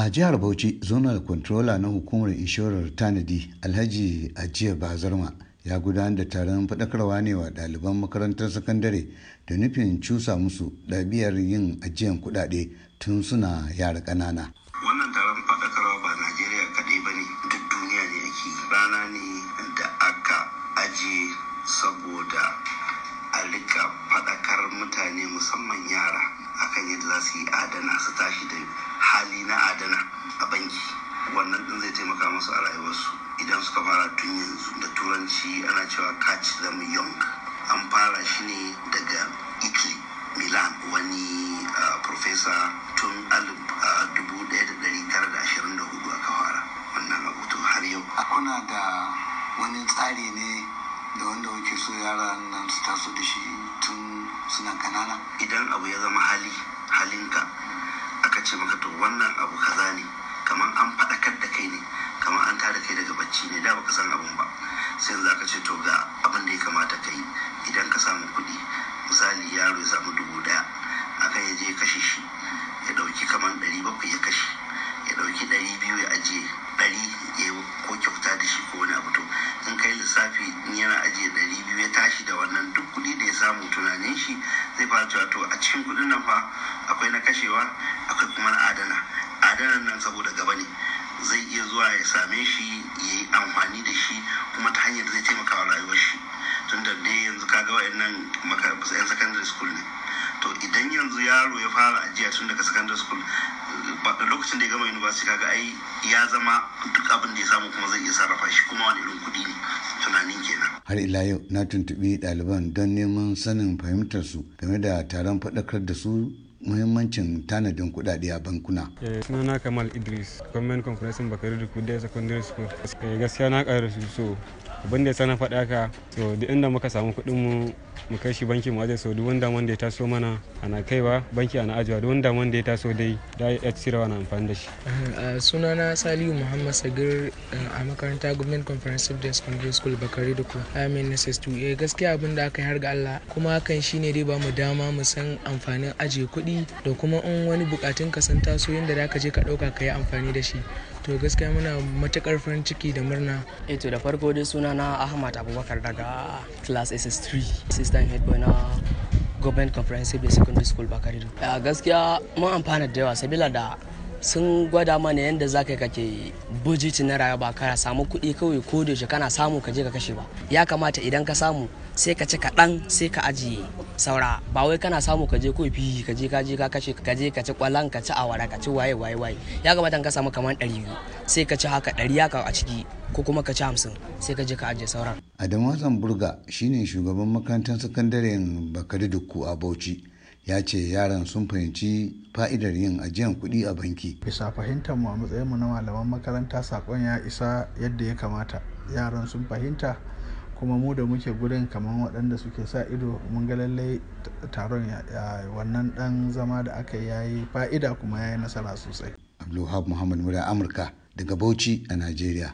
a jihar bauchi zonal controller na hukumar inshorar tanadi alhaji ajiya bazarma ya gudanar da taron faɗakarwa ne wa ɗaliban makarantar sakandare da nufin cusa musu ɗabi'ar yin ajiyan kuɗaɗe tun suna yara ƙanana. Turanci ana cewa catch them young. An fara shi ne daga italy milan. Wani professor tun alif dubu ɗaya da ɗari tara da ashirin da huɗu aka fara wannan abu to har yau. Kuna da wani tsari ne da wanda kuke so yara nan su taso da shi tun suna kanana idan abu ya zama hali halinka aka ce maka to wannan abu tashi da wannan duk kuɗi da ya samu tunanin shi zai fara cewa to a cikin kuɗin nan fa akwai na kashewa akwai kuma na adana. Adanan nan saboda gaba ne. Zai iya zuwa ya same shi ya yi amfani da shi kuma ta hanyar zai taimaka wa rayuwar shi. Tun da dai yanzu kaga wa'annan yan secondary school ne. To idan yanzu yaro ya fara ajiya tun daga secondary school lokacin da ya gama university kaga ai ya zama duk abin da ya samu kuma zai iya sarrafa shi kuma wani irin kuɗi ne tunanin kenan. Har ila yau na tuntuɓi ɗaliban don neman sanin fahimtar su game da taron faɗakar da su muhimmancin tanadin kuɗaɗe a bankuna. sunana kamal idris government conference bakari da kudai secondary school. Gaskiya na ƙara su so abin da ya sana faɗa ka so duk inda muka samu kuɗin mu mu kai shi banki mu aje so duk wanda wanda ya taso mana ana kaiwa banki ana ajiwa duk wanda wanda ya taso dai da ya cirewa na amfani da shi. Sunana saliu muhammad sagir a makaranta government comprehensive day secondary school bakari da ku amin ss2 eh gaskiya abin da aka yi har ga allah kuma hakan shine dai ba mu dama mu san amfanin ajiye kuɗi da kuma in wani bukatun ka san taso yadda da ka je ka ɗauka ka yi amfani da shi. To gaskiya muna matuƙar farin ciki da murna. Eh to da farko dai suna na ahmad abubakar daga class ss3 assistant head boy na government comprehensive secondary school bakarido. A gaskiya mun amfana da yawa sabila da sun gwada mana yadda za ka kake budget na rayuwa ba ka samu kuɗi kawai ko da kana samu ka je ka kashe ba ya kamata idan ka samu sai ka ci kaɗan sai ka ajiye saura ba wai kana samu ka je ko fi ka je ka je ka kashe ka je ka ci ƙwallon ka ci awara ka ci waye waye waye ya kamata ka samu kamar ɗari biyu sai ka ci haka ɗari haka a ciki ko kuma ka ci hamsin sai ka je ka ajiye sauran. Adamu Hassan Burga shine shugaban makarantar sakandaren Bakari Dukku a Bauchi. Ya ce yaran sun fahimci fa'idar yin ajiyar kuɗi a banki. bisa fahimtar mu a matsayinmu na malaman makaranta saƙon ya isa yadda ya kamata yaran sun fahimta kuma mu da muke gurin kamar waɗanda suke sa ido mun ga lallai taron wannan ɗan zama da aka yi fa'ida kuma ya yi nasara sosai. Abdulhab Muhammad Mura Amurka daga Bauchi a Najeriya.